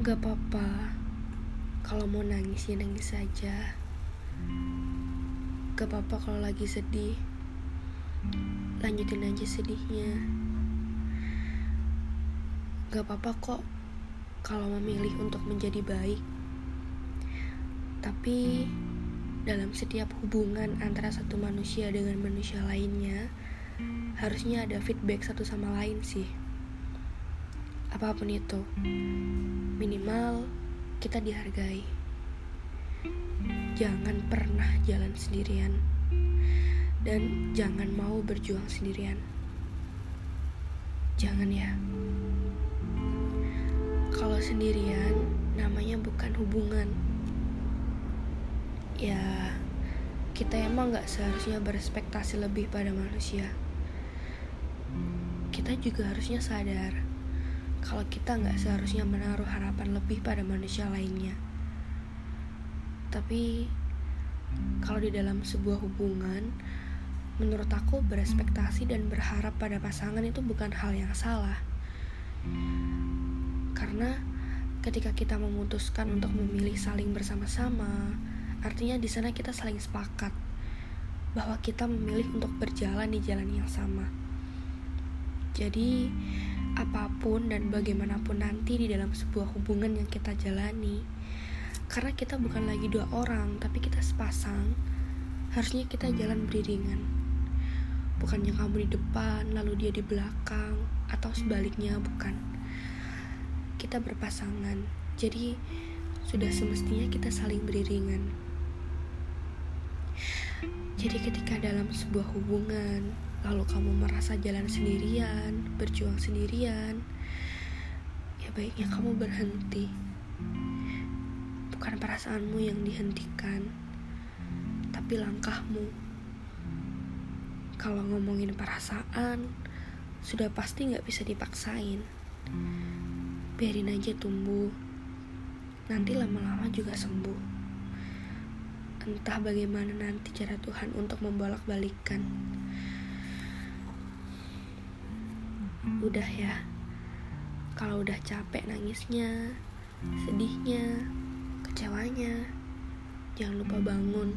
Gak apa-apa. Kalau mau nangis ya nangis saja Gak apa-apa kalau lagi sedih. Lanjutin aja sedihnya. Gak apa-apa kok Kalau memilih untuk menjadi baik. Tapi Dalam setiap hubungan antara satu manusia dengan manusia lainnya Harusnya ada feedback satu sama lain sih apa pun itu minimal kita dihargai. Jangan pernah jalan sendirian. Dan jangan mau berjuang sendirian. Jangan ya. Kalau sendirian namanya bukan hubungan. Ya kita emang gak seharusnya berespektasi lebih pada manusia. Kita juga harusnya sadar kalau kita nggak seharusnya menaruh harapan lebih pada manusia lainnya. Tapi kalau di dalam sebuah hubungan, menurut aku berespektasi dan berharap pada pasangan itu bukan hal yang salah. Karena ketika kita memutuskan untuk memilih saling bersama-sama, artinya di sana kita saling sepakat bahwa kita memilih untuk berjalan di jalan yang sama. Jadi, apa pun dan bagaimanapun nanti di dalam sebuah hubungan yang kita jalani karena kita bukan lagi dua orang tapi kita sepasang harusnya kita jalan beriringan. Bukannya kamu di depan lalu dia di belakang atau sebaliknya bukan. Kita berpasangan. Jadi sudah semestinya kita saling beriringan jadi ketika dalam sebuah hubungan lalu kamu merasa jalan sendirian, berjuang sendirian, ya baiknya kamu berhenti. Bukan perasaanmu yang dihentikan, tapi langkahmu. Kalau ngomongin perasaan, sudah pasti gak bisa dipaksain. Biarin aja tumbuh, nanti lama-lama juga sembuh. Entah bagaimana nanti cara Tuhan untuk membolak-balikan. udah ya. Kalau udah capek nangisnya sedihnya kecewanya jangan lupa bangun.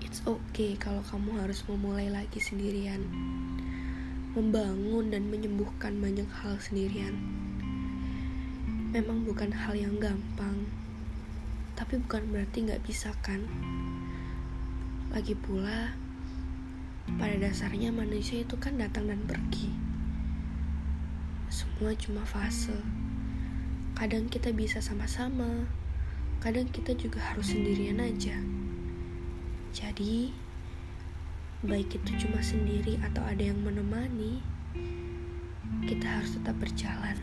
It's okay kalau kamu harus memulai lagi sendirian. Membangun dan menyembuhkan banyak hal sendirian. Memang bukan hal yang gampang tapi bukan berarti nggak bisa kan lagi pula pada dasarnya manusia itu kan datang dan pergi. Semua cuma fase. Kadang kita bisa sama-sama, kadang kita juga harus sendirian aja. Jadi, baik itu cuma sendiri atau ada yang menemani, kita harus tetap berjalan.